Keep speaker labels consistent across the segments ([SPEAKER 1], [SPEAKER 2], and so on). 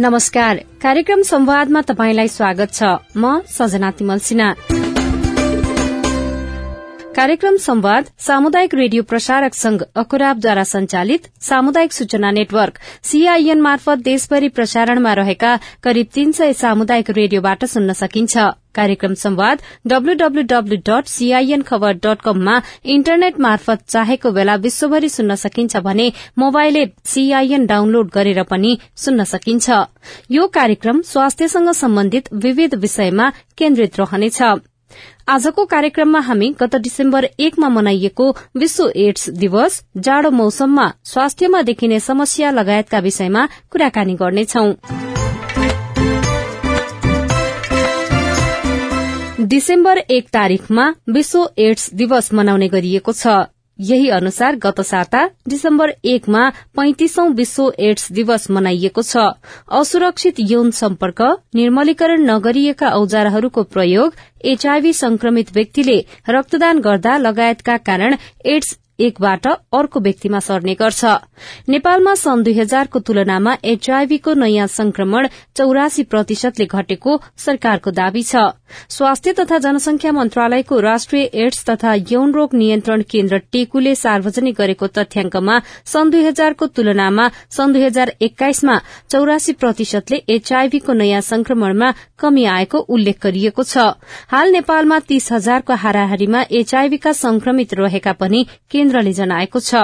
[SPEAKER 1] नमस्कार। कार्यक्रम संवादमा तपाईंलाई स्वागत छ। म सजना तिमल सिन्हा। कार्यक्रम संवाद सामुदायिक रेडियो प्रसारक संघ अकुराबद्वारा संचालित सामुदायिक सूचना नेटवर्क सीआईएन मार्फत देशभरि प्रसारणमा रहेका करिब तीन सय सामुदायिक रेडियोबाट सुन्न सकिन्छ। कार्यक्रम संवाद WWW dot CIN Khabar dot कममा इन्टरनेट मार्फत चाहेको बेला विश्वभरि सुन्न सकिन्छ भने मोबाइल एप सीआईएन डाउनलोड गरेर पनि सुन्न सकिन्छ। यो कार्यक्रम स्वास्थ्यसँग सम्बन्धित विविध विषयमा केन्द्रित रहनेछ। आजको कार्यक्रममा हामी गत डिसेम्बर एकमा मनाइएको विश्व एड्स दिवस जाडो मौसममा स्वास्थ्यमा देखिने समस्या लगायतका विषयमा कुराकानी गर्नेछौं। डिसेम्बर एक तारीकमा विश्व एड्स दिवस मनाउने गरिएको छ। यही अनुसार गत साता डिसेम्बर एकमा पैंतिसौं विश्व एड्स दिवस मनाइएको छ। असुरक्षित यौन सम्पर्क निर्मलीकरण नगरिएका औजारहरूको प्रयोग एचआईभी संक्रमित व्यक्तिले रक्तदान गर्दा लगायतका कारण एड्स एकबाट अर्को व्यक्तिमा सर्ने गर्छ। नेपालमा सन् दुई हजारको तुलनामा एचआईभीको नयाँ संक्रमण चौरासी प्रतिशतले घटेको सरकारको दावी छ। स्वास्थ्य तथा जनसंख्या मन्त्रालयको राष्ट्रिय एड्स तथा यौन रोग नियन्त्रण केन्द्र टेकुले सार्वजनिक गरेको तथ्याङ्कमा सन् दुई हजारको तुलनामा सन् दुई हजार एक्काइसमा चौरासी प्रतिशतले एचआईभीको नयाँ संक्रमणमा कमी आएको उल्लेख गरिएको छ। हाल नेपालमा तीस हजारको हाराहारीमा एचआईभीका संक्रमित रहेका पनि केन्द्रले जनाएको छ।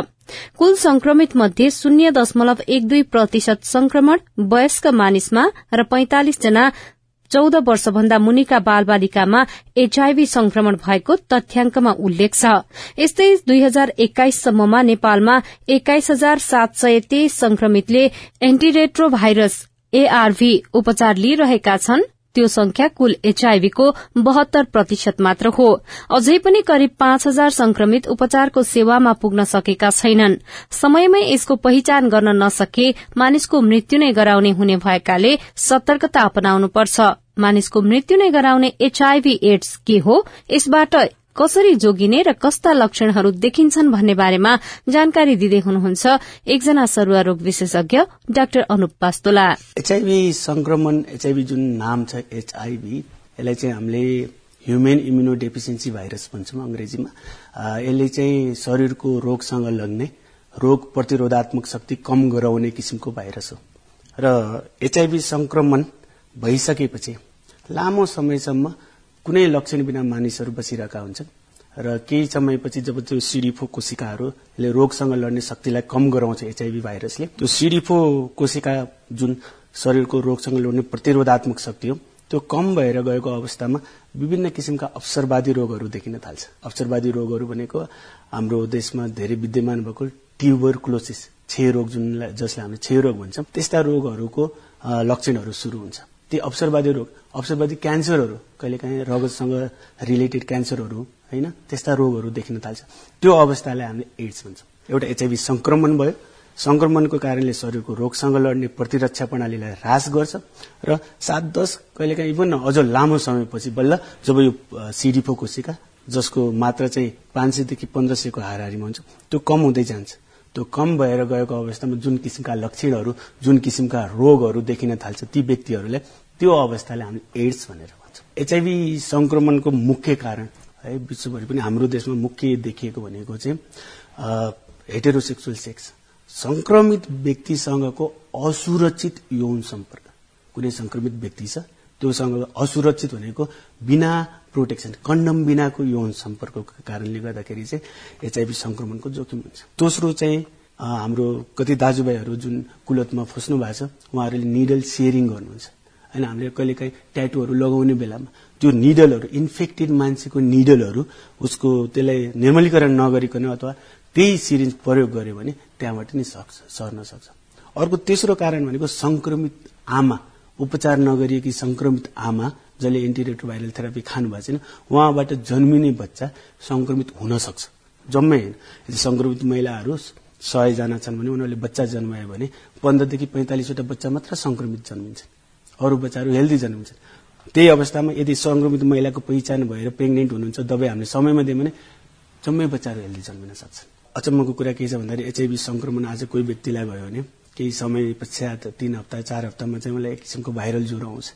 [SPEAKER 1] कुल संक्रमित मध्ये शून्य दशमलव एक दुई प्रतिशत संक्रमण वयस्क मानिसमा र पैंतालिस जना चौध वर्षभन्दा मुनिका बाल बालिकामा एचआईभी संक्रमण भएको तथ्याङ्कमा उल्लेख छ। यस्तै दुई हजार एक्काइससम्ममा नेपालमा एक्काइस हजार सात सय तेइस संक्रमितले एन्टीरेट्रो भाइरस एआरभी उपचार लिइरहेका छन्। त्यो संख्या कुल एचआईभीको बहत्तर प्रतिशत मात्र हो। अझै पनि करिब पाँच हजार संक्रमित उपचारको सेवामा पुग्न सकेका छैनन्। समयमै यसको पहिचान गर्न नसके मानिसको मृत्यु नै गराउने हुने भएकाले सतर्कता अपनाउनुपर्छ। मानिसको मृत्यु नै गराउने एचआईभी एड्स के हो यसबाट कसरी जोगिने र कस्ता लक्षणहरू देखिन्छन् भन्ने बारेमा जानकारी दिँदै हुनुहुन्छ एकजना सरुवा रोग विशेषज्ञ डाक्टर अनुप पास्तोला।
[SPEAKER 2] एचआईभी संक्रमण एचआईभी जुन नाम छ एचआईभी यसलाई चाहिँ हामीले ह्युमेन इम्युनो डेफिसियन्सी भाइरस भन्छौँ अंग्रेजीमा यसले चाहिँ शरीरको रोगसँग लग्ने रोग प्रतिरोधात्मक शक्ति कम गराउने किसिमको भाइरस हो। र एचआईभी संक्रमण भइसकेपछि लामो समयसम्म कुनै लक्षण बिना मानिसहरू बसिरहेका हुन्छन्। र केही समयपछि जब त्यो सिडिफो कोशिकाहरूले रोगसँग लड्ने शक्तिलाई कम गराउँछ एचआईभी भाइरसले त्यो सिडिफो कोशिका जुन शरीरको रोगसँग लड्ने प्रतिरोधात्मक शक्ति हो त्यो कम भएर गएको अवस्थामा विभिन्न किसिमका अवसरवादी रोगहरू देखिन थाल्छ। अवसरवादी रोगहरू भनेको हाम्रो देशमा धेरै विद्यमान भएको ट्युबर क्लोसिस क्षय रोग जुन जसलाई हामीले क्षय रोग भन्छौँ त्यस्ता रोगहरूको लक्षणहरू शुरू हुन्छ। ती अवसरवादी रोग अवसरवादी क्यान्सरहरू कहिलेकाहीँ रगतसँग रिलेटेड क्यान्सरहरू होइन त्यस्ता रोगहरू देखिन थाल्छ। त्यो अवस्थालाई हामीले एड्स भन्छौँ। एउटा एचआइभी संक्रमण भयो। संक्रमणको कारणले शरीरको रोगसँग लड्ने प्रतिरक्षा प्रणालीलाई ह्रास गर्छ र सात दस कहिलेकाहीँ इभन अझ लामो समयपछि बल्ल जब यो सिडिफो कोशिका जसको मात्रा चाहिँ पाँच सयदेखि पन्ध्र सयको हाराहारीमा हुन्छ त्यो कम हुँदै जान्छ। त्यो कम भएर गएको अवस्थामा जुन किसिमका लक्षणहरू जुन किसिमका रोगहरू देखिन थाल्छ ती व्यक्तिहरूलाई त्यो अवस्थालाई हामीले एड्स भनेर भन्छौँ। एचआइभी संक्रमणको मुख्य कारण है विश्वभरि पनि हाम्रो देशमा मुख्य देखिएको भनेको चाहिँ हेटेरोसेक्सुअल सेक्स संक्रमित व्यक्तिसँगको असुरक्षित यौन सम्पर्क। कुनै संक्रमित व्यक्ति छ त्योसँग असुरक्षित भनेको बिना प्रोटेक्सन कन्डम बिनाको यौन सम्पर्कको कारणले गर्दाखेरि चाहिँ एचआइभी संक्रमणको जोखिम हुन्छ। दोस्रो चाहिँ हाम्रो कति दाजुभाइहरू जुन कुलतमा फस्नु भएको छ उहाँहरूले निडल सेयरिङ गर्नुहुन्छ। होइन हामीले कहिलेकाहीँ ट्याटुहरू लगाउने बेलामा त्यो निडलहरू इन्फेक्टेड मान्छेको निडलहरू उसको त्यसलाई निर्मलीकरण नगरिकन अथवा त्यही सिरिन्ज प्रयोग गर्यो भने त्यहाँबाट नै सक्छ सर्न सक्छ। अर्को तेस्रो कारण भनेको संक्रमित आमा उपचार नगरिएकी संक्रमित आमा जसले एन्टिरेट्रोभाइरल थेरापी खानुभएको छैन उहाँबाट जन्मिने बच्चा संक्रमित हुन सक्छ। जम्मै होइन। संक्रमित महिलाहरू सयजना छन् भने उनीहरूले बच्चा जन्मायो भने पन्ध्रदेखि पैँतालिसवटा बच्चा मात्र संक्रमित जन्मिन्छन्। अरू बच्चाहरू हेल्दी जन्मिन्छन्। त्यही अवस्थामा यदि संक्रमित महिलाको पहिचान भएर प्रेग्नेन्ट हुनुहुन्छ दबाई हामीले समयमा दियौँ भने जम्मै बच्चाहरू हेल्दी जन्मिन सक्छन्। अचम्मको कुरा के छ भन्दाखेरि एचआइभी संक्रमण आज कोही व्यक्तिलाई भयो भने केही समय पश्चात तिन हप्ता चार हप्तामा चाहिँ मलाई एक किसिमको भाइरल ज्वरो आउँछ।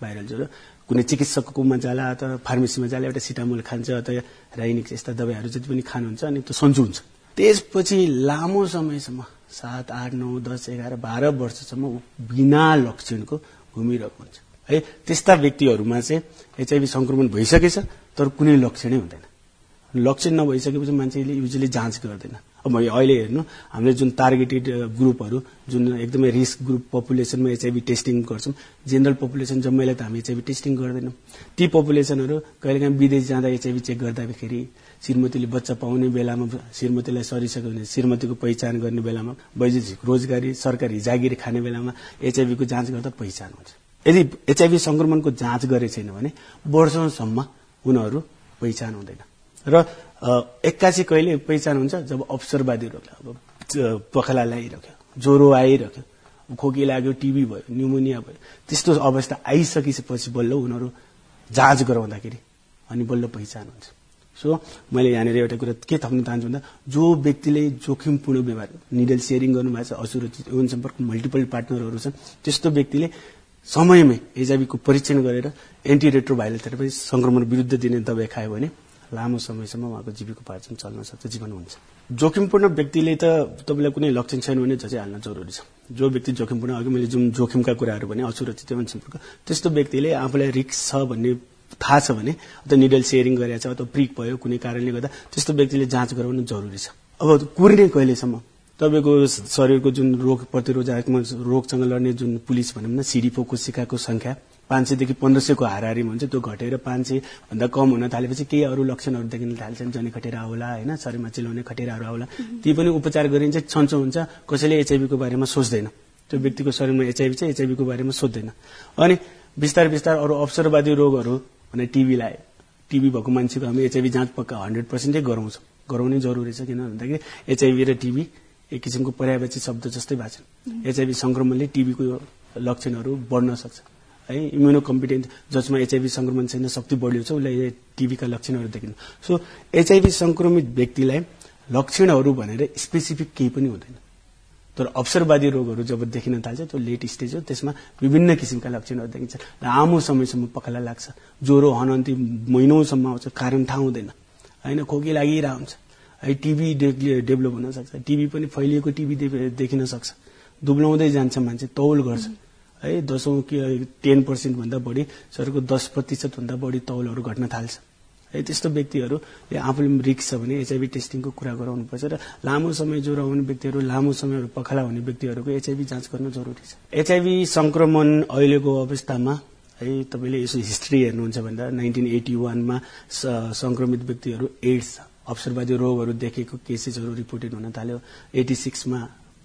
[SPEAKER 2] भाइरल ज्वरो। कुनै चिकित्सककोमा जाला अथवा फार्मेसीमा जाला एउटा सिटामोल खान्छ अथवा राइनिक यस्ता दबाईहरू जति पनि खानुहुन्छ अनि त्यो सन्चो हुन्छ। त्यसपछि लामो समयसम्म सात आठ नौ दस एघार बाह्र वर्षसम्म बिना लक्षणको घुमिरहेको हुन्छ। है त्यस्ता व्यक्तिहरूमा चाहिँ एचआइभी संक्रमण भइसकेछ तर कुनै लक्षणै हुँदैन। लक्षण नभइसकेपछि मान्छेले युजली जाँच गर्दैन। अब अहिले हेर्नु हामीले जुन टार्गेटेड ग्रुपहरू जुन एकदमै रिस्क ग्रुप पपुलेसनमा एचआइभी टेस्टिङ गर्छौँ जेनरल पपुलेसन जम्मैलाई त हामी एचआइभी टेस्टिङ गर्दैनौँ। ती पपुलेसनहरू कहिलेकाहीँ विदेश जाँदा एचआइभी चेक गर्दाखेरि श्रीमतीले बच्चा पाउने बेलामा श्रीमतीलाई सरिसक्यो भने श्रीमतीको पहिचान गर्ने बेलामा वैदेशिक रोजगारी सरकारी जागिर खाने बेलामा एचआइभीको जाँच गर्दा पहिचान हुन्छ। यदि एचआइभी संक्रमणको जाँच गरे छैन भने वर्षौंसम्म उनीहरू पहिचान हुँदैन। र एक्कासी कहिले पहिचान हुन्छ? जब अवसरवादी अब पखला ल्याइरह्यो ज्वरो आइरह्यो खोकी लाग्यो टिबी भयो न्युमोनिया भयो त्यस्तो अवस्था आइसकेपछि बल्ल उनीहरू जाँच गराउँदाखेरि अनि बल्ल पहिचान हुन्छ। सो मैले यहाँनिर एउटा कुरा के थप्न चाहन्छु भन्दा जो व्यक्तिले जोखिमपूर्ण व्यवहार निडल सेयरिङ गर्नुभएको छ असुरक्षित यौन सम्पर्क मल्टिपल पार्टनरहरू छन् त्यस्तो व्यक्तिले समयमै एचआइभीको परीक्षण गरेर एन्टी रेट्रोभाइरल थेरापी संक्रमण विरुद्ध दिने दबाई खायो भने लामो समयसम्म उहाँको जीविकोपार्जन चल्न सक्छ जीवन हुन्छ। जोखिमपूर्ण व्यक्तिले त तपाईँलाई कुनै लक्षण छैन भने झै हाल्न जरुरी छ। जो व्यक्ति जोखिमपूर्ण अघि मैले जुन जोखिमका कुराहरू भने असुरक्षित सम्पर्क त्यस्तो व्यक्तिले आफूलाई रिक्स छ भन्ने थाहा छ भने अथवा निडल सेयरिङ गरेको छ अथवा प्रिक भयो कुनै कारणले गर्दा त्यस्तो व्यक्तिले जाँच गराउनु जरुरी छ। अब कुर्ने कहिलेसम्म? तपाईँको शरीरको जुन रोग प्रतिरोधात्मक रोगसँग लड्ने जुन पुलिस भनौँ न सिडिफो कोशिकाको संख्या पाँच सयदेखि पन्ध्र सयको हाराहारीमा हुन्छ त्यो घटेर पाँच सय भन्दा कम हुन थालेपछि केही अरू लक्षणहरू देखिन थाल्छन् जनी खटेरा होला होइन शरीरमा चिलाउने खटेराहरू आउला। ती पनि उपचार गरिन्छ छन्चो हुन्छ कसैले एचआइभीको बारेमा सोच्दैन। त्यो व्यक्तिको शरीरमा एचआइभी छ एचआइभीको बारेमा सोध्दैन अनि बिस्तारै बिस्तारै अरू अवसरवादी रोगहरू भने टिबी लायो टिबी भएको मान्छेको हामी एचआइभी जाँच पक्का हन्ड्रेड पर्सेन्टै गराउँछौँ। गराउनै जरुरी छ किन भन्दाखेरि एचआइभी र टिबी एक किसिमको पर्यावाची शब्द जस्तै भएको छ। एचआइभी संक्रमणले टिबीको लक्षणहरू बढ्न सक्छ। है इम्युनो कम्पिटेन्ट जसमा एचआइभी संक्रमण छैन शक्ति बढ्यो छ उसलाई टिबीका लक्षणहरू देखिनु सो एचआइभी संक्रमित व्यक्तिलाई लक्षणहरू भनेर स्पेसिफिक केही पनि हुँदैन। तर अवसरवादी रोगहरू जब देखिन थाल्छ त्यो लेट स्टेज हो। त्यसमा विभिन्न किसिमका लक्षणहरू देखिन्छ। लामो समयसम्म पखाला लाग्छ। ज्वरो हनन्ती महिनौसम्म आउँछ। कारण थाहा हुँदैन। होइन खोकी लागिरहेको हुन्छ। है टिबी डेभलप हुन सक्छ। टिबी पनि फैलिएको टिबी देखिन सक्छ। दुब्लाउँदै जान्छ मान्छे तौल गर्छ। है दसौँ टेन पर्सेन्टभन्दा बढी शरीरको दस प्रतिशतभन्दा बढी तौलहरू घट्न थाल्छ। है त्यस्तो व्यक्तिहरूले आफूले रिक्स छ भने एचआइभी टेस्टिङको कुरा गराउनुपर्छ र लामो समय ज्वरो आउने व्यक्तिहरू लामो समयहरू पखाला हुने व्यक्तिहरूको एचआइभी जाँच गर्न जरुरी छ। एचआइभी संक्रमण अहिलेको अवस्थामा है तपाईँले यसो हिस्ट्री हेर्नुहुन्छ भन्दा नाइन्टिन एटी वानमा संक्रमित व्यक्तिहरू एड्स अवसरवादी रोगहरू देखेको केसेसहरू रिपोर्टेड हुन थाल्यो। एटी सिक्समा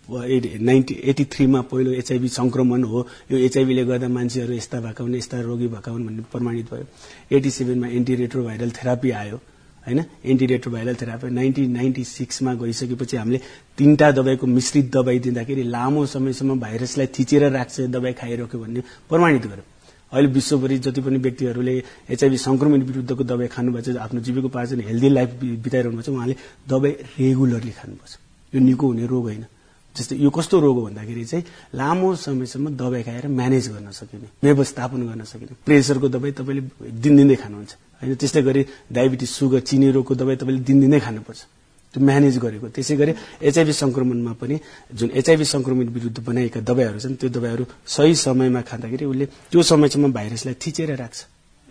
[SPEAKER 2] नाइन्टी एटी थ्रीमा पहिलो एचआइभी संक्रमण हो। यो एचआइभीले गर्दा मान्छेहरू यस्ता भएका हुन् यस्ता रोगी भएका हुन् भन्ने प्रमाणित भयो। एटी सेभेनमा एन्टी रेट्रोभाइरल थेरापी आयो होइन? Anti retroviral therapy. Nineteen ninety सिक्समा गइसकेपछि हामीले तीनटा दबाईको मिश्रित दबाई दिँदाखेरि लामो समयसम्म भाइरसलाई थिचेर राख्छ दबाई खाइरह्यो भन्ने प्रमाणित गर्यो। अहिले विश्वभरि जति पनि व्यक्तिहरूले एचआइभी संक्रमण विरुद्धको दबाई खानुभएको छ आफ्नो जीविकोपार्जन हेल्दी लाइफ बिताइरहनु भएको छ उहाँले दबाई रेगुलरली खानुपर्छ यो निको हुने रोग होइन। जस्तै यो कस्तो रोग हो भन्दाखेरि चाहिँ लामो समयसम्म दबाई खाएर म्यानेज गर्न सकिने व्यवस्थापन गर्न सकिने। प्रेसरको दबाई तपाईँले दिनदिनै खानुहुन्छ। होइन त्यस्तै गरी डायबिटिज सुगर चिनी रोगको दबाई तपाईँले दिनदिनै खानुपर्छ। त्यो म्यानेज गरेको। त्यसै गरी एचआइभी संक्रमणमा पनि जुन एचआइभी संक्रमण विरुद्ध बनाएका दबाईहरू छन् त्यो दबाईहरू सही समयमा खाँदाखेरि उसले त्यो समयसम्म भाइरसलाई थिचेर राख्छ।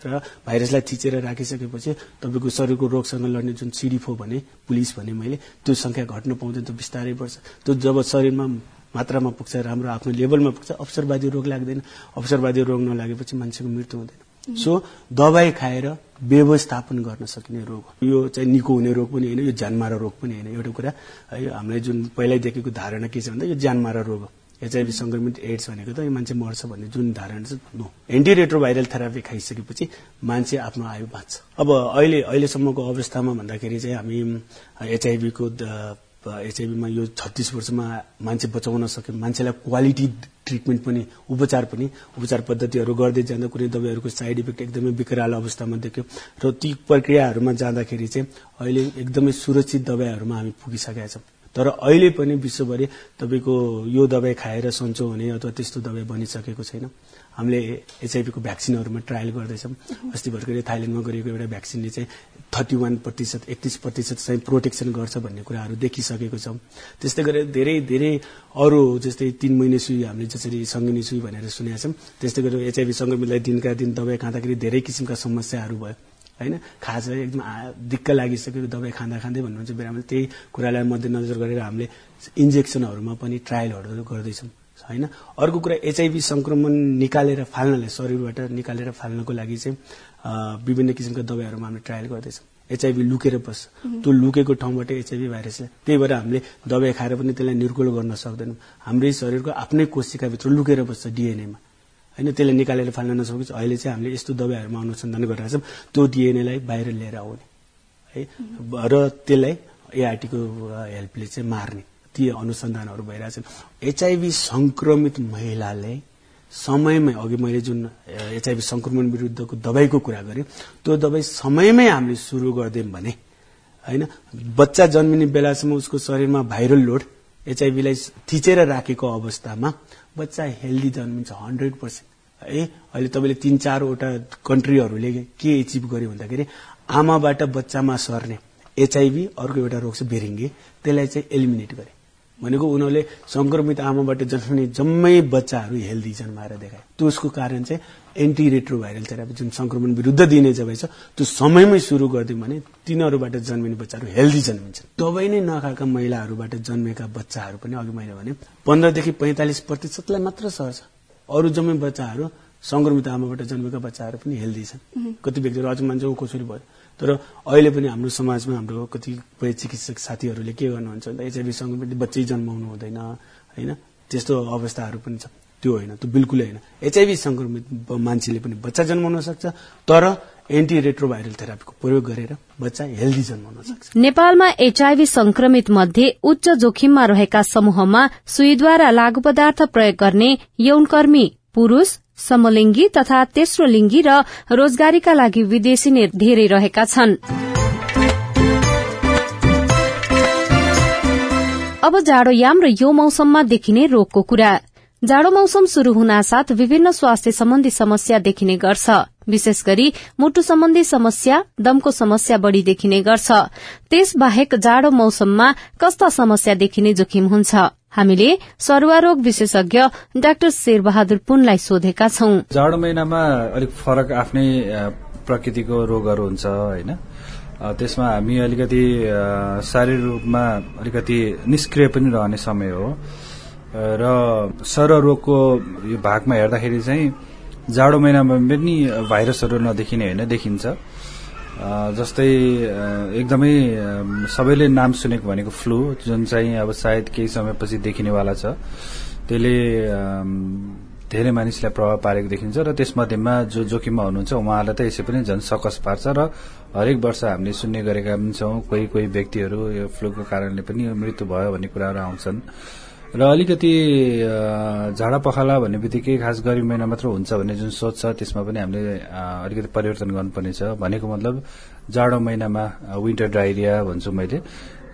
[SPEAKER 2] र भाइरसलाई थिचेर राखिसकेपछि तपाईँको शरीरको रोगसँग लड्ने जुन सिडिफो भने पुलिस भने मैले त्यो संख्या घट्न पाउँदैन त्यो बिस्तारै बढ्छ त्यो जब शरीरमा मात्रामा पुग्छ राम्रो आफ्नो लेभलमा पुग्छ अवसरवादी रोग लाग्दैन। अवसरवादी रोग नलागेपछि मान्छेको मृत्यु हुँदैन। सो दबाई खाएर व्यवस्थापन गर्न सकिने रोग हो। यो चाहिँ निको हुने रोग पनि होइन यो ज्यानमारा रोग पनि होइन। एउटा कुरा है हामीले जुन पहिल्यैदेखिको धारणा के छ भन्दा यो ज्यानमारा रोग हो। एचआइभी संक्रमित एड्स भनेको त यो मान्छे मर्छ भन्ने जुन धारणा छ नो। एन्टी रेट्रोभाइरल थेरापी खाइसकेपछि मान्छे आफ्नो आयु बाँच्छ। अब अहिले अहिलेसम्मको अवस्थामा भन्दाखेरि चाहिँ हामी एचआइभीको एचआइभीमा यो छत्तिस वर्षमा मान्छे बचाउन सक्यौँ। मान्छेलाई क्वालिटी ट्रिटमेन्ट पनि उपचार पनि उपचार पद्धतिहरू गर्दै जाँदा कुनै दबाईहरूको साइड इफेक्ट एकदमै विकराल अवस्थामा देख्यो। र ती प्रक्रियाहरूमा जाँदाखेरि चाहिँ अहिले एकदमै सुरक्षित दबाईहरूमा हामी पुगिसकेका छौँ। तर अहिले पनि विश्वभरि तपाईँको यो दबाई खाएर सन्चो हुने अथवा त्यस्तो दबाई बनिसकेको छैन। हामीले एचआइभीको भ्याक्सिनहरूमा ट्रायल गर्दैछौँ। अस्ति भर्खरै थाइल्यान्डमा गरिएको एउटा भ्याक्सिनले चाहिँ थर्टी वान प्रतिशत एकतिस प्रतिशत चाहिँ प्रोटेक्सन गर्छ भन्ने कुराहरू देखिसकेको छौँ। त्यस्तै गरेर धेरै धेरै अरू जस्तै तिन महिने सुई हामीले जसरी सङ्गिनी सुई भनेर सुनेका छौँ त्यस्तै गरेर एचआइभी सङ्गमितलाई दिनका दिन दबाई खाँदाखेरि धेरै किसिमका समस्याहरू भयो। होइन? खास एकदम दिक्क लागिसकेको दबाई खाँदा खाँदै भन्नुहुन्छ बिरामीले। त्यही कुरालाई मध्यनजर गरेर हामीले इन्जेक्सनहरूमा पनि ट्रायलहरू गर्दैछौँ होइन? अर्को कुरा एचआइभी संक्रमण निकालेर फाल्नलाई शरीरबाट निकालेर फाल्नको लागि चाहिँ विभिन्न किसिमका दबाईहरूमा हामीले ट्रायल गर्दैछौँ। एचआइभी लुकेर बस्छ। त्यो लुकेको ठाउँबाट एचआइभी भाइरस त्यही भएर हामीले दबाई खाएर पनि त्यसलाई निर्कुल गर्न सक्दैनौँ। हाम्रै शरीरको आफ्नै कोशिकाभित्र लुकेर बस्छ डिएनएमा होइन त्यसलाई निकालेर फाल्न नसकेपछि अहिले चाहिँ हामीले यस्तो दबाईहरूमा अनुसन्धान गरिरहेको छौँ त्यो डिएनएलाई बाहिर लिएर आउने है। र त्यसलाई एआरटीको हेल्पले चाहिँ मार्ने ती अनुसन्धानहरू भइरहेछन् एचआइभी संक्रमित महिलाले समयमै अघि मैले जुन एचआइभी संक्रमण विरुद्धको दबाईको कुरा गरेँ त्यो दबाई समयमै हामीले सुरु गरिदियौँ भने होइन बच्चा जन्मिने बेलासम्म उसको शरीरमा भाइरल लोड एचआइभीलाई थिचेर राखेको अवस्थामा बच्चा हेल्दी जन्मिन्छ हन्ड्रेड पर्सेन्ट। है अहिले तपाईँले तिन चारवटा कन्ट्रीहरूले के एचिभ गर्यो भन्दाखेरि आमाबाट बच्चामा सर्ने एचआइभी अर्को एउटा रोग छ बेरिङ्गे त्यसलाई चाहिँ एलिमिनेट गरे। भनेको उनीहरूले संक्रमित आमाबाट जन्मिने जम्मै बच्चाहरू हेल्दी जन्माएर देखाए। त्यसको कारण चाहिँ एन्टी रेट्रोभाइरल थेरापी जुन संक्रमण विरुद्ध दिने दबाई छ त्यो समयमै सुरु गरिदिउँ भने तिनीहरूबाट जन्मिने बच्चाहरू हेल्दी जन्मिन्छन्। दबाई नै नखाएका महिलाहरूबाट जन्मेका बच्चाहरू पनि अघि मैले भने पन्ध्रदेखि पैंतालिस प्रतिशतलाई मात्र सर्छ अरू जम्मै बच्चाहरू संक्रमित आमाबाट जन्मेका बच्चाहरू पनि हेल्दी छन्। कति व्यक्तिहरू अझ मान्छे कसरी भयो। तर अहिले पनि हाम्रो समाजमा हाम्रो कतिपय चिकित्सक साथीहरूले के गर्नुहुन्छ भन्दा एचआइभी सङ्क्रमित बच्चै जन्माउनु हुँदैन होइन? त्यस्तो अवस्थाहरू पनि छ। त्यो होइन त्यो बिल्कुलै होइन। एचआइभी संक्रमित मान्छेले पनि बच्चा जन्माउन सक्छ तर एन्टी रेट्रोभाइरल थेरापीको प्रयोग गरेर बच्चा हेल्दी जन्माउन सक्छ।
[SPEAKER 1] नेपालमा एचआईभी संक्रमित मध्ये उच्च जोखिममा रहेका समूहमा सुईद्वारा लागू पदार्थ प्रयोग गर्ने यौनकर्मी पुरूष समलिङ्गी तथा तेस्रो लिङ्गी र रोजगारीका लागि विदेशी नै धेरै रहेका छन्। अब जाडोयाम र यो मौसममा देखिने रोगको कुरा। जाडो मौसम शुरू हुनासाथ विभिन्न स्वास्थ्य सम्बन्धी समस्या देखिने गर्छ। विशेष गरी मुटु सम्बन्धी समस्या दमको समस्या बढ़ी देखिने गर्छ। त्यसबाहेक जाडो मौसममा कस्ता समस्या देखिने जोखिम हुन्छ? हामीले सरुवा रोग विशेषज्ञ डाक्टर शेरबहादुर पुनलाई सोधेका छौं।
[SPEAKER 3] जाडो महिनामा अलिक फरक आफ्नै प्रकृतिको रोगहरू हुन्छ होइन? त्यसमा हामी अलिकति शारीरिक रूपमा अलिकति निष्क्रिय पनि रहने समय हो। र सर रोगको यो भागमा हेर्दाखेरि चाहिँ जाडो महिनामा पनि भाइरसहरू नदेखिने होइन? देखिन्छ। जस्तै एकदमै सबैले नाम सुनेको भनेको फ्लू जुन चाहिँ अब सायद केही समयपछि देखिनेवाला छ त्यसले धेरै मानिसलाई प्रभाव पारेको देखिन्छ र त्यसमध्येमा जो जोखिममा हुनुहुन्छ उहाँहरूलाई त यसै पनि झन् सकस पार्छ र हरेक वर्ष हामीले सुन्ने गरेका पनि छौँ कोही कोही व्यक्तिहरू यो फ्लूको कारणले पनि मृत्यु भयो भन्ने कुराहरू आउँछन्। र अलिकति झाडा पखाला भन्ने बित्तिकै खास गरी महिना मात्र हुन्छ भन्ने जुन सोच छ त्यसमा पनि हामीले अलिकति परिवर्तन गर्नुपर्नेछ भनेको मतलब जाडो महिनामा विन्टर डाइरिया भन्छु मैले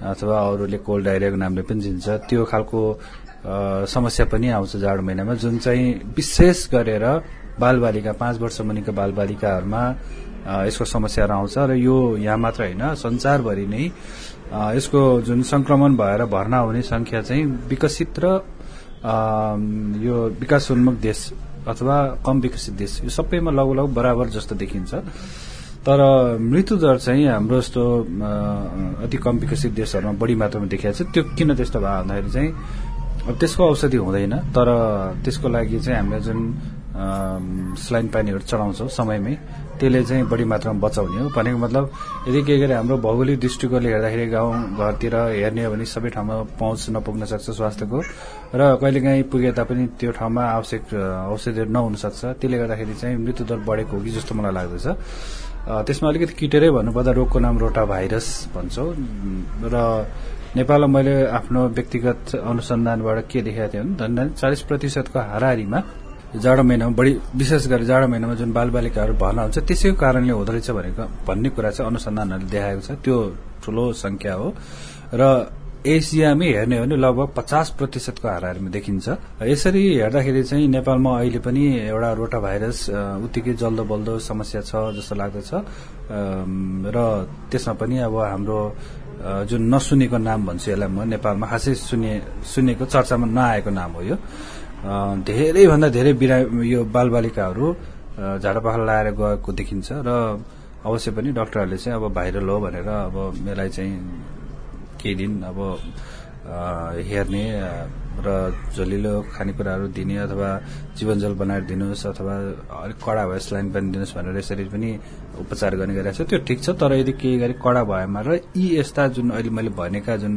[SPEAKER 3] अथवा अरूले कोल्ड डाइरियाको नामले पनि चिन्छ। त्यो खालको समस्या पनि आउँछ जाडो महिनामा जुन चाहिँ विशेष गरेर बालबालिका पाँच वर्ष मुनिको बालबालिकाहरूमा यसको समस्याहरू आउँछ। र यो यहाँ मात्र होइन संसारभरि नै यसको जुन संक्रमण भएर भर्ना हुने संख्या चाहिँ विकसित र यो विकासोन्मुख देश अथवा कम विकसित देश यो सबैमा लगभग बराबर जस्तो देखिन्छ। तर मृत्यु दर चाहिँ हाम्रो जस्तो अति कम विकसित देशहरूमा बढी मात्रामा देखिएको छ। त्यो किन त्यस्तो भयो भन्दाखेरि चाहिँ अब त्यसको औषधि हुँदैन तर त्यसको लागि चाहिँ हामीले जुन स्लाइन पानीहरू चढाउँछौँ समयमै त्यसले चाहिँ बढी मात्रामा बचाउने हो। भनेको मतलब यदि के गरे हाम्रो भौगोलिक दृष्टिकोणले हेर्दाखेरि गाउँ घरतिर हेर्ने हो भने सबै ठाउँमा पहुँच नपुग्न सक्छ स्वास्थ्यको र कहिलेकाहीँ पुगे तापनि त्यो ठाउँमा आवश्यक औषधिहरू नहुन सक्छ त्यसले गर्दाखेरि चाहिँ मृत्युदर बढेको हो कि जस्तो मलाई लाग्दछ। त्यसमा अलिकति किटेरै भन्नुपर्दा रोगको नाम रोटा भाइरस भन्छौँ। र नेपालमा मैले आफ्नो व्यक्तिगत अनुसन्धानबाट के देखाएको थिएँ भने झन् चालिस प्रतिशतको हाराहारीमा जाडो महिनामा बढी विशेष गरी जाडो महिनामा जुन बालबालिकाहरू भर्ना हुन्छ त्यसैको कारणले हुँदो रहेछ भनेको भन्ने कुरा चाहिँ अनुसन्धानहरूले देखाएको छ। त्यो ठूलो संख्या हो। र एसियामै हेर्ने हो भने लगभग पचास प्रतिशतको हाराहारीमा देखिन्छ। यसरी हेर्दाखेरि चाहिँ नेपालमा अहिले पनि एउटा रोटा भाइरस उत्तिकै जल्दो बल्दो समस्या छ जस्तो लाग्दछ। र त्यसमा पनि अब हाम्रो जुन नसुनेको नाम भन्छु यसलाई म नेपालमा खासै सुने सुनेको चर्चामा नआएको नाम हो यो। धेरैभन्दा धेरै बिरा यो बालबालिकाहरू झाडापाखा लगाएर गएको देखिन्छ र अवश्य पनि डक्टरहरूले चाहिँ अब भाइरल हो भनेर अब यसलाई चाहिँ केही दिन अब हेर्ने र झोलिलो खानेकुराहरू दिने अथवा जीवनजल बनाएर दिनुहोस् अथवा अलिक कडा भयो स्लाइन पनि दिनुहोस् भनेर यसरी पनि उपचार गर्ने गरिरहेको छ। त्यो ठिक छ तर यदि केही गरी कडा भएमा र यी यस्ता जुन अहिले मैले भनेका जुन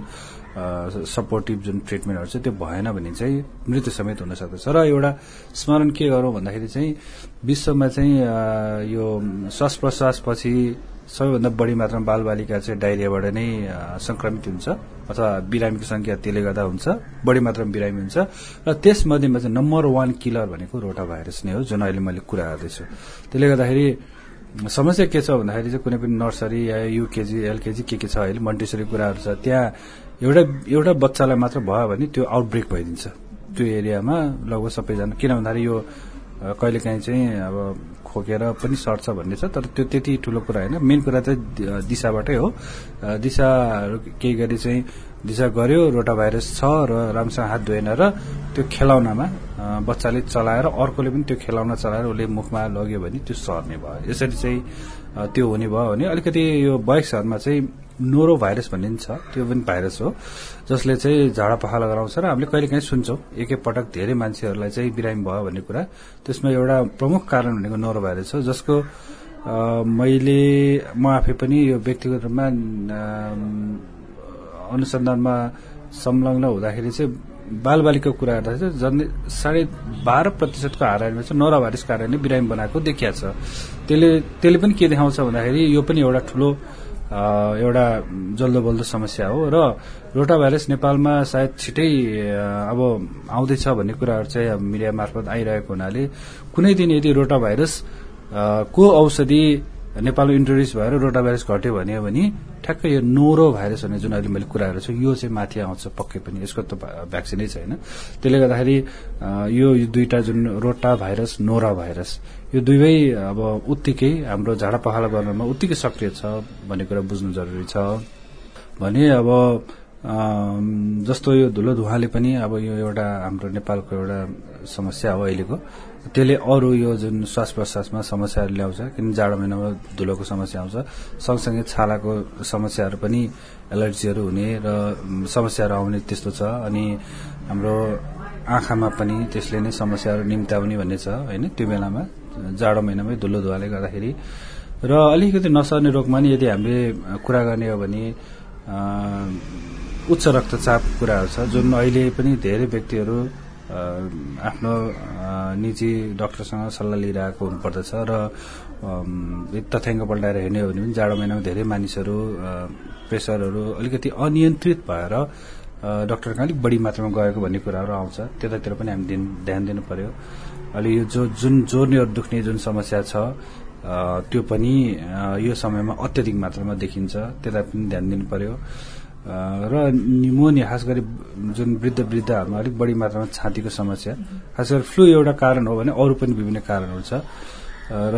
[SPEAKER 3] सपोर्टिभ जुन ट्रिटमेन्टहरू छ त्यो भएन भने चाहिँ मृत्यु समेत हुन सक्दछ। र एउटा स्मरण के गरौँ भन्दाखेरि चाहिँ विश्वमा चाहिँ यो श्वास प्रश्वासपछि सबैभन्दा बढी मात्रामा बालबालिका चाहिँ डाइरियाबाट नै संक्रमित हुन्छ अथवा बिरामीको संख्या त्यसले गर्दा हुन्छ बढी मात्रामा बिरामी हुन्छ। र त्यसमध्येमा चाहिँ नम्बर वान किलर भनेको रोटा भाइरस नै हो जुन अहिले मैले कुरा गर्दैछु। त्यसले गर्दाखेरि समस्या के छ भन्दाखेरि चाहिँ कुनै पनि नर्सरी या युकेजी एलकेजी के के छ अहिले मन्टेसरी कुराहरू छ। त्यहाँ एउटा एउटा बच्चालाई मात्र भयो भने त्यो आउटब्रेक भइदिन्छ। त्यो एरियामा लगभग सबैजना किन भन्दाखेरि यो कहिलेकाहीँ चाहिँ अब खोकेर पनि सर्छ भन्ने छ तर त्यो त्यति ठुलो कुरा होइन। मेन कुरा चाहिँ दिशाबाटै हो। दिशाहरू केही गरी चाहिँ दिशा गर्यो रोटा भाइरस छ र राम्रोसँग हात धोएन र त्यो खेलाउनामा बच्चाले चलाएर अर्कोले पनि त्यो खेलाउना चलाएर उसले मुखमा लग्यो भने त्यो सर्ने भयो। यसरी चाहिँ त्यो हुने भयो भने अलिकति यो वयसहरूमा चाहिँ नोरो भाइरस भन्ने छ। त्यो पनि भाइरस हो। जसले चाहिँ झाडा पखाला गराउँछ र हामीले कहिलेकाहीँ सुन्छौँ। एक एक पटक धेरै मान्छेहरूलाई चाहिँ बिरामी भयो भन्ने कुरा। त्यसमा एउटा प्रमुख कारण भनेको नोरो भाइरस हो जसको मैले म आफै पनि यो व्यक्तिगत रूपमा अनुसन्धानमा संलग्न हुँदाखेरि चाहिँ बालबालिकाको कुरा गर्दाखेरि झन् साढे बाह्र प्रतिशतको हाराहारीमा चाहिँ नोरा भाइरस कारणले बिरामी बनाएको देखिया छ। त्यसले त्यसले पनि के देखाउँछ भन्दाखेरि यो पनि एउटा ठुलो एउटा जल्दो बल्दो समस्या हो र रोटा भाइरस नेपालमा सायद छिटै अब आउँदैछ भन्ने कुराहरू चाहिँ मिडिया मार्फत आइरहेको हुनाले कुनै दिन यदि रोटा भाइरस को औषधि नेपालमा इन्ट्रोड्युस भएर रोटा भाइरस घट्यो भने ठ्याक्कै यो नोरो भाइरस भन्ने जुन अहिले मैले कुरा गरेको छु यो चाहिँ माथि आउँछ पक्कै पनि। यसको त भ्याक्सिनै छैन। त्यसले गर्दाखेरि यो दुईटा जुन रोटा भाइरस नोरा भाइरस यो दुवै अब उत्तिकै हाम्रो झाडा पखाला गर्नमा उत्तिकै सक्रिय छ भन्ने कुरा बुझ्नु जरुरी छ। भने अब जस्तो यो धुलो धुवाले पनि अब यो एउटा हाम्रो नेपालको एउटा समस्या हो अहिलेको। त्यसले अरू यो जुन श्वास प्रश्वासमा समस्याहरू ल्याउँछ किन जाडो महिनामा धुलोको समस्या आउँछ सँगसँगै छालाको समस्याहरू पनि एलर्जीहरू हुने र समस्याहरू आउने त्यस्तो छ अनि हाम्रो आँखामा पनि त्यसले नै समस्याहरू निम्त्याउने भन्ने छ होइन? त्यो बेलामा जाडो महिनामै धुलो धुवाले गर्दाखेरि। र अलिकति नसर्ने रोगमा नि यदि हामीले कुरा गर्ने हो भने उच्च रक्तचाप कुराहरू छ जुन अहिले पनि धेरै व्यक्तिहरू आफ्नो निजी डक्टरसँग सल्लाह लिइरहेको हुनुपर्दछ र तथ्याङ्क पल्टाएर हेर्ने हो भने पनि जाडो महिनामा धेरै मानिसहरू प्रेसरहरू अलिकति अनियन्त्रित भएर डक्टर अलिक बढी मात्रामा गएको भन्ने कुराहरू आउँछ। त्यतातिर पनि हामी ध्यान दिनु पर्यो अहिले यो जो जुन जोर्नीहरू दुख्ने जुन समस्या छ त्यो पनि यो समयमा अत्याधिक मात्रामा देखिन्छ। त्यता पनि ध्यान दिनु पर्यो र निमोनिया खास गरी जुन वृद्ध वृद्धहरूमा अलिक बढी मात्रामा छातीको समस्या खास गरी फ्लू एउटा कारण हो भने अरू पनि विभिन्न कारणहरू छ। र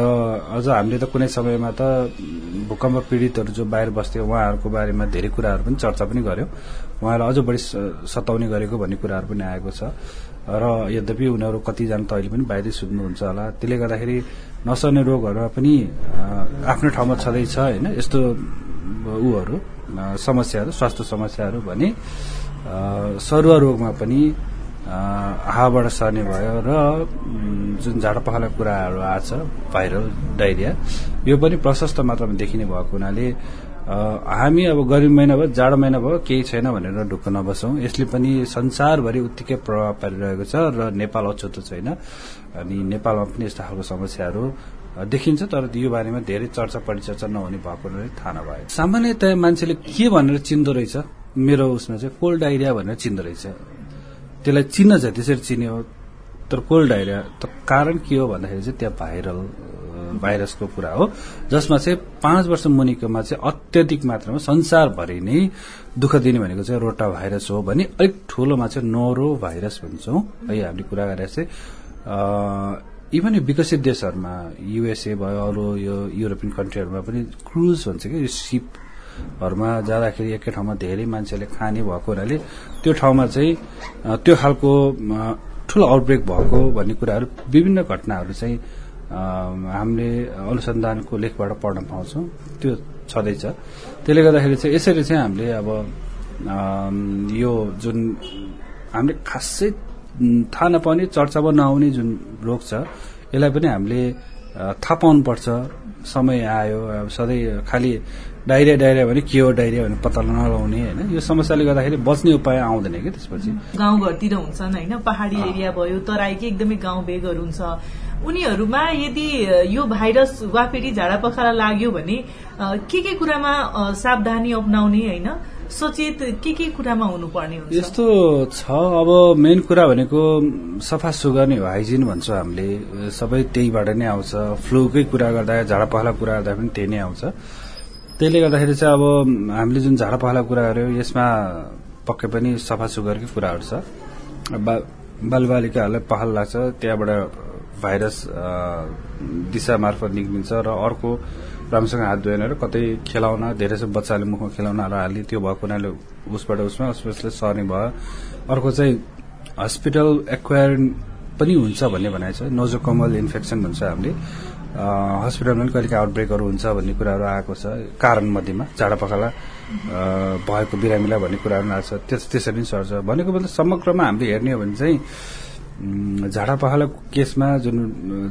[SPEAKER 3] अझ हामीले त कुनै समयमा त भूकम्प पीडितहरू जो बाहिर बस्थ्यो उहाँहरूको बारेमा धेरै कुराहरू पनि चर्चा पनि गर्यो। उहाँलाई अझ बढी सताउने गरेको भन्ने कुराहरू पनि आएको छ। र यद्यपि उनीहरू कतिजना त अहिले पनि बाहिरै सुत्नुहुन्छ होला त्यसले गर्दाखेरि नसर्ने रोगहरूमा पनि आफ्नो ठाउँमा छँदैछ होइन? यस्तो ऊहरू। समस्याहरू स्वास्थ्य समस्याहरू भने सरुवा रोगमा पनि हावाबाट सर्ने भयो र जुन झाडा कुराहरू आएको छ भाइरल डाइरिया यो पनि प्रशस्त मात्रामा देखिने भएको हुनाले हामी अब गर्मी महिना भयो जाडो महिना भयो केही छैन भनेर ढुक्क नबसौँ। यसले पनि संसारभरि उत्तिकै प्रभाव पारिरहेको छ र नेपाल अछुतो छैन। अनि नेपालमा पनि यस्तो खालको समस्याहरू देखिन्छ तर यो बारेमा धेरै चर्चा परिचर्चा नहुने भएको थाहा नभयो सामान्यतया मान्छेले के भनेर चिन्दो रहेछ? मेरो उसमा चाहिँ कोल्ड डाइरिया भनेर चिन्दो रहेछ। त्यसलाई चिन्न चाहिँ त्यसरी चिन्यो तर कोल्ड डाइरिया त कारण के हो भन्दाखेरि चाहिँ त्यहाँ भाइरल भाइरसको कुरा हो जसमा चाहिँ पाँच वर्ष मुनिकोमा चाहिँ अत्यधिक मात्रामा संसारभरि नै दुःख दिने भनेको चाहिँ रोटा भाइरस हो भने अलिक ठूलोमा चाहिँ नोरो भाइरस भन्छौँ। है हामीले कुरा गरेर चाहिँ इभन यो विकसित देशहरूमा युएसए भयो अरू यो युरोपियन कन्ट्रीहरूमा पनि क्रुज भन्छ कि यो सिपहरूमा जाँदाखेरि एकै ठाउँमा धेरै मान्छेले खाने भएको हुनाले त्यो ठाउँमा चाहिँ त्यो खालको ठुलो आउटब्रेक भएको भन्ने कुराहरू विभिन्न घटनाहरू चाहिँ हामीले अनुसन्धानको लेखबाट पढ्न पाउँछौँ। त्यो छँदैछ। त्यसले गर्दाखेरि चाहिँ यसरी चाहिँ हामीले अब यो जुन हामीले खासै थाहा नपाउने चर्चामा नआउने जुन रोग छ यसलाई पनि हामीले थाहा पाउनुपर्छ। समय आयो अब सधैँ खालि डाइरिया डाइरिया भने के हो डाइरिया भने पत्ता नलाउने होइन? यो समस्याले गर्दाखेरि बच्ने उपाय आउँदैन कि त्यसपछि?
[SPEAKER 4] गाउँघरतिर हुन्छन् होइन? पहाड़ी एरिया भयो तराईकै एकदमै गाउँ भेगहरू हुन्छ। उनीहरूमा यदि यो भाइरस वा फेरि झाडा पखाला लाग्यो भने के के कुरामा सावधानी अप्नाउने होइन? सचेत के के कुरामा हुनुपर्ने हुन्छ?
[SPEAKER 3] यस्तो छ। अब मेन कुरा भनेको सफा सुग्घर नै हो। हाइजिन भन्छौँ हामीले। सबै त्यहीबाट नै आउँछ। फ्लूकै कुरा गर्दा झाडा पखाला कुरा गर्दा पनि त्यही नै आउँछ। त्यसले गर्दाखेरि चाहिँ अब हामीले जुन झाडा पखाला कुरा गर्यो यसमा पक्कै पनि सफा सुग्घरकै कुराहरू छ। बालबालिकाहरूलाई पखाल लाग्छ। त्यहाँबाट भाइरस दिशा मार्फत निक्लिन्छ र अर्को राम्रोसँग हात धोएन र कतै खेलाउन धेरै जस्तो बच्चाले मुखमा खेलाउनहरू हाल्ने त्यो भएको हुनाले उसबाट उसमा उसले सर्ने भयो। अर्को चाहिँ हस्पिटल एक्वायर पनि हुन्छ भन्ने भनाइ छ। नोजोकमल इन्फेक्सन भन्छ हामीले। हस्पिटलमा पनि कहिले आउटब्रेकहरू हुन्छ भन्ने कुराहरू आएको छ। कारण मध्येमा झाडा पखाला भएको बिरामीलाई भन्ने कुराहरू आएको छ। त्यस त्यसरी नै सर्छ। भनेको मतलब समग्रमा हामीले हेर्ने हो भने चाहिँ झाडा पखाला केसमा जुन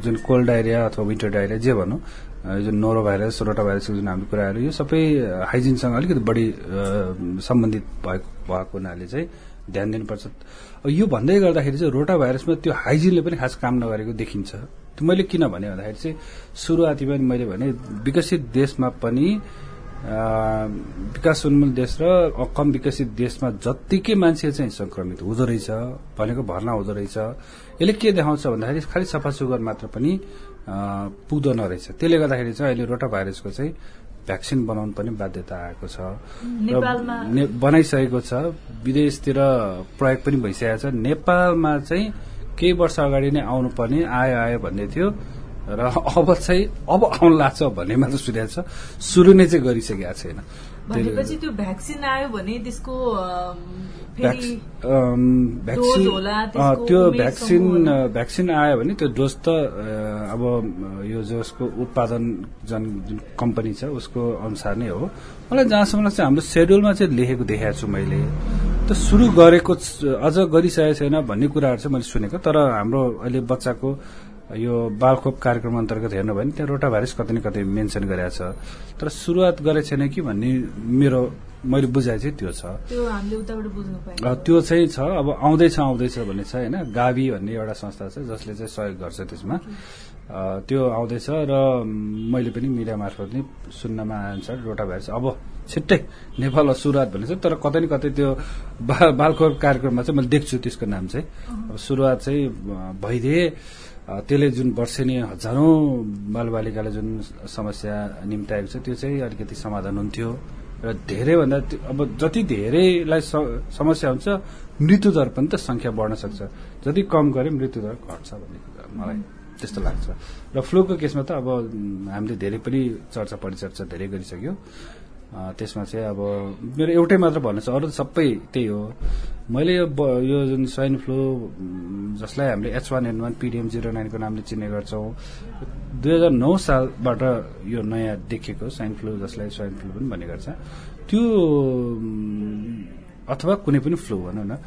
[SPEAKER 3] जुन कोल्ड डायरिया अथवा विन्टर डायरिया जे भनौँ जुन नोरो भाइरस रोटा भाइरसको जुन हाम्रो कुराहरू यो सबै हाइजिनसँग अलिकति बढी सम्बन्धित भएको भएको हुनाले चाहिँ ध्यान दिनुपर्छ। यो भन्दै गर्दाखेरि चाहिँ रोटा भाइरसमा त्यो हाइजिनले पनि खास काम नगरेको देखिन्छ। मैले किन भने भन्दाखेरि चाहिँ सुरुवातीमा मैले भने विकसित देशमा पनि विकासोन्मुख देश र कम विकसित देशमा जत्तिकै मान्छे चाहिँ संक्रमित हुँदो रहेछ भनेको भर्ना हुँदो रहेछ। यसले के देखाउँछ भन्दाखेरि खालि सफा सुगर मात्र पनि पुग्दो नरहेछ। त्यसले गर्दाखेरि चाहिँ अहिले रोटा भाइरसको चाहिँ भ्याक्सिन बनाउनु पनि बाध्यता आएको छ। बनाइसकेको छ। विदेशतिर प्रयोग पनि भइसकेको छ। नेपालमा चाहिँ केही वर्ष अगाडि नै आउनुपर्ने आयो आयो भन्ने थियो। र अब चाहिँ अब आउनु लाग्छ भन्ने मात्र सुनेको छ। सुरु नै चाहिँ गरिसकेका छैन।
[SPEAKER 4] भनेपछि त्यो भ्याक्सिन आयो भने त्यसको
[SPEAKER 3] भ्याक्सिन त्यो भ्याक्सिन भ्याक्सिन आयो भने त्यो डोज त अब यो जसको उत्पादन जुन जुन कम्पनी छ उसको अनुसार नै हो। मलाई जहाँसम्म लाग्छ हाम्रो सेड्युलमा चाहिँ लेखेको देखाएको छु मैले। त सुरु गरेको अझ गरिसकेको छैन भन्ने कुराहरू चाहिँ मैले सुनेको तर हाम्रो अहिले बच्चाको यो बालखोप कार्यक्रम अन्तर्गत हेर्नु भने त्यहाँ रोटा भाइरस कतै न कतै मेन्सन गरेको छ। तर सुरुवात गरेको छैन कि भन्ने मेरो मैले बुझाइ चाहिँ त्यो छ। त्यो चाहिँ छ। अब आउँदैछ आउँदैछ भन्ने छ होइन? गावी भन्ने एउटा संस्था छ जसले चाहिँ सहयोग गर्छ त्यसमा। त्यो आउँदैछ र मैले पनि मिडिया मार्फत नै सुन्नमा आएअनुसार रोटा भाइरस। अब छिट्टै नेपालमा सुरुवात भन्ने छ। तर कतै न कतै त्यो बालखोप कार्यक्रममा चाहिँ मैले देख्छु त्यसको नाम चाहिँ। अब सुरुवात चाहिँ भइदिए त्यसले जुन वर्षेनी हजारौं बालबालिकालाई जुन समस्या निम्ताएको छ त्यो चाहिँ अलिकति समाधान हुन्थ्यो र धेरैभन्दा अब जति धेरैलाई समस्या हुन्छ मृत्युदर पनि त संख्या बढ्न सक्छ। जति कम गरे मृत्युदर घट्छ भन्ने मलाई त्यस्तो लाग्छ। र फ्लूको केसमा त अब हामीले धेरै पनि चर्चा परिचर्चा धेरै गरिसक्यो। त्यसमा चाहिँ अब मेरो एउटै मात्र भन्नु छ अरू सबै त्यही हो। मैले यो जुन स्वाइन फ्लू जसलाई हामीले H one N one PDM zero नाइनको नामले चिन्ने गर्छौँ दुई हजार नौ सालबाट यो नयाँ देखिएको स्वाइन फ्लू जसलाई स्वाइन फ्लू पनि भन्ने गर्छ। त्यो अथवा कुनै पनि फ्लू भनौँ न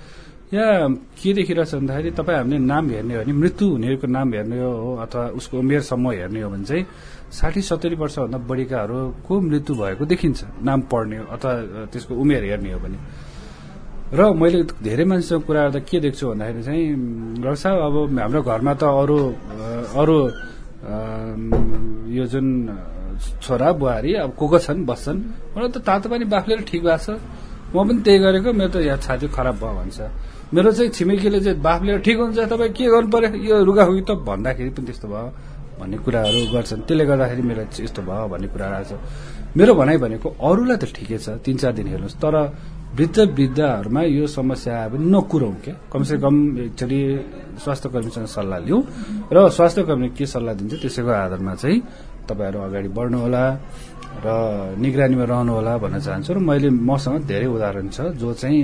[SPEAKER 3] यहाँ के देखिरहेछ भन्दाखेरि तपाईँ हामीले नाम हेर्ने हो भने मृत्यु हुनेहरूको नाम हेर्ने हो अथवा उसको उमेर समूह हेर्ने हो भने चाहिँ साठी सत्तरी वर्षभन्दा बढीकाहरूको मृत्यु भएको देखिन्छ नाम पढ्ने अथवा त्यसको उमेर हेर्ने हो भने। र मैले धेरै मान्छेसँग कुरा गर्दा के देख्छु भन्दाखेरि चाहिँ डाक्टर साहब अब हाम्रो घरमा त अरू अरू यो जुन छोरा बुहारी अब को को छन् बस्छन् मलाई त तातो पानी बाफ्लेर ठिक भएको छ। म पनि त्यही गरेको मेरो त यहाँ छाती खराब भयो भन्छ। मेरो चाहिँ छिमेकीले चाहिँ बाफ्लेर ठिक हुन्छ तपाईँ के गर्नु पर्यो? यो रुगाखुगी त भन्दाखेरि पनि त्यस्तो भयो। भन्ने कुराहरू गर्छन्। त्यसले गर्दाखेरि मेरो यस्तो भयो भन्ने कुरा आएको छ मेरो भनाइ भनेको अरूलाई त ठिकै छ तिन चार दिन हेर्नुहोस्। तर वृद्ध वृद्धहरूमा यो समस्या भने नकुरौँ क्या। कमसे कम एकचोटि स्वास्थ्य कर्मीसँग सल्लाह लिउँ। र स्वास्थ्य कर्मीले के सल्लाह दिन्छ त्यसैको आधारमा चाहिँ तपाईँहरू अगाडि बढ्नुहोला र निगरानीमा रहनुहोला भन्न चाहन्छु। र मैले मसँग धेरै उदाहरण छ जो चाहिँ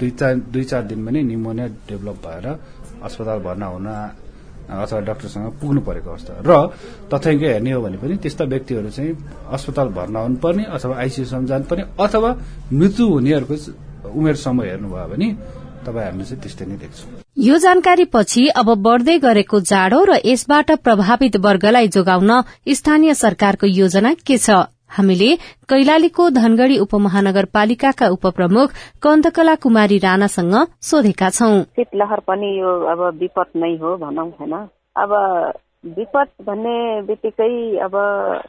[SPEAKER 3] दुई चार दुई चार दिनमा नै निमोनिया डेभलप भएर अस्पताल भर्ना हुन अथवा डाक्टरसँग पुग्नु परेको अवस्था। र तथ्याङ्क हेर्ने हो भने पनि त्यस्ता व्यक्तिहरू चाहिँ अस्पताल भर्ना हुनुपर्ने अथवा आइसियुसम्म जानुपर्ने अथवा मृत्यु हुनेहरूको उमेर समय हेर्नुभयो भने चाहिँ त्यस्तै
[SPEAKER 1] यो जानकारी पछि अब बढ़दै गरेको जाडो र यसबाट प्रभावित वर्गलाई जोगाउन स्थानीय सरकारको योजना के छ? हामीले कैलालीको धनगढ़ी उपमहानगरपालिकाका उपप्रमुख कन्दकला कुमारी राणासँग सोधेका छौं।
[SPEAKER 5] शीतलहर पनि यो अब विपद नै हो भनौँ होइन? अब विपद भन्ने बित्तिकै अब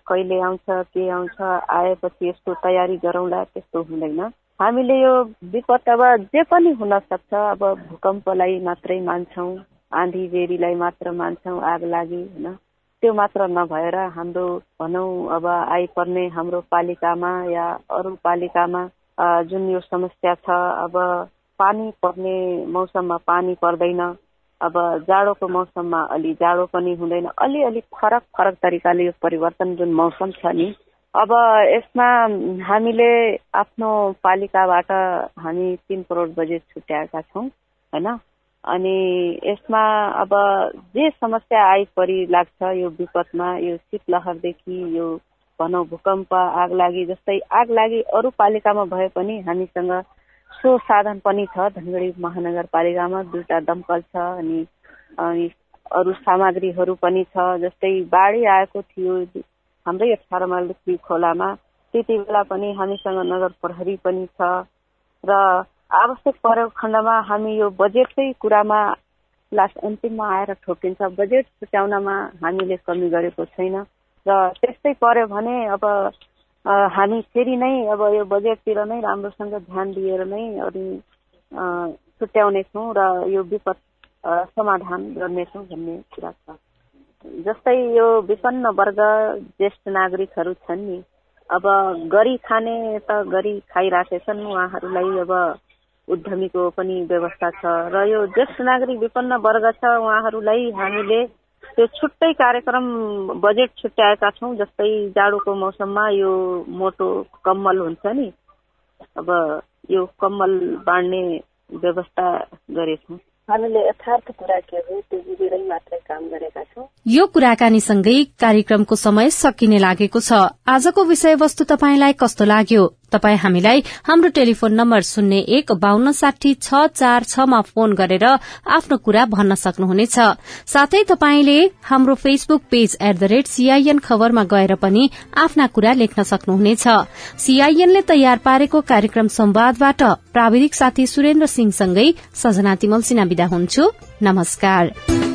[SPEAKER 5] कहिले आउँछ के आउँछ आएपछि यसको तयारी गरौँला त्यस्तो हुँदैन। हामीले यो विपद अब जे पनि हुन सक्छ अब भूकम्पलाई मात्रै मान्छौँ आँधी बेरीलाई मात्र मान्छौँ आग लागि होइन? त्यो मात्र नभएर हाम्रो भनौँ अब आइपर्ने हाम्रो पालिकामा या अरू पालिकामा जुन यो समस्या छ अब पानी पर्ने मौसममा पानी पर्दैन। अब जाडोको मौसममा अलि जाडो पनि हुँदैन। अलिअलि फरक फरक तरिकाले यो परिवर्तन जुन मौसम छ नि अब यसमा हामीले आफ्नो पालिकाबाट हामी तिन करोड बजेट छुट्याएका छौँ होइन? अनि यसमा अब जे समस्या आइपरि लाग्छ यो विपदमा यो शीतलहरदेखि यो भनौँ भूकम्प आग लागि जस्तै आग लागि अरू पालिकामा भए पनि हामीसँग सो साधन पनि छ। धनगढी महानगरपालिकामा दुईवटा दमकल छ अनि अनि अरू सामग्रीहरू पनि छ। जस्तै बाढी आएको थियो हाम्रै अठार माइल खोलामा। त्यति बेला पनि हामीसँग नगर प्रहरी पनि छ र आवश्यक परेको खण्डमा हामी यो बजेटकै कुरामा लास्ट अन्तिममा आएर ठोकिन्छ। बजेट छुट्याउनमा हामीले कमी गरेको छैन। र त्यस्तै पर्यो भने अब हामी फेरि नै अब यो बजेटतिर नै राम्रोसँग ध्यान दिएर नै अनि छुट्याउनेछौँ र यो विपद समाधान गर्नेछौँ भन्ने कुरा छ। जस्तै यो विपन्न वर्ग ज्येष्ठ नागरिकहरू छन् नि। अब गरी खाने त गरी खाइराखेछन् उहाँहरूलाई अब उद्यमीको पनि व्यवस्था छ। र यो ज्येष्ठ नागरिक विपन्न वर्ग छ उहाँहरूलाई हामीले त्यो छुट्टै कार्यक्रम बजेट छुट्याएका छौँ जस्तै जाडोको मौसममा यो मोटो कम्मल हुन्छ नि। अब यो कम्मल बाँड्ने व्यवस्था गरेछौँ। हामीले यथार्थ कुरा के हो त्यो बुझेरै मात्रै काम गरेका छौँ।
[SPEAKER 1] यो कुराकानीसँगै कार्यक्रमको समय सकिने लागेको छ। आजको विषयवस्तु तपाईँलाई कस्तो लाग्यो? तपाई हामीलाई हाम्रो टेलिफोन नम्बर शून्य एक बान्न साठी छ चार छमा फोन गरेर आफ्नो कुरा भन्न सक्नुहुनेछ। साथै तपाईँले हाम्रो Facebook page at the rate CIN खबरमा गएर पनि आफ्ना कुरा लेख्न सक्नुहुनेछ। सीआईएनले तयार पारेको कार्यक्रम संवादबाट प्राविधिक साथी सुरेन्द्र सिंहसँगै सजना तिमल सिना विदा हुन्छु। नमस्कार।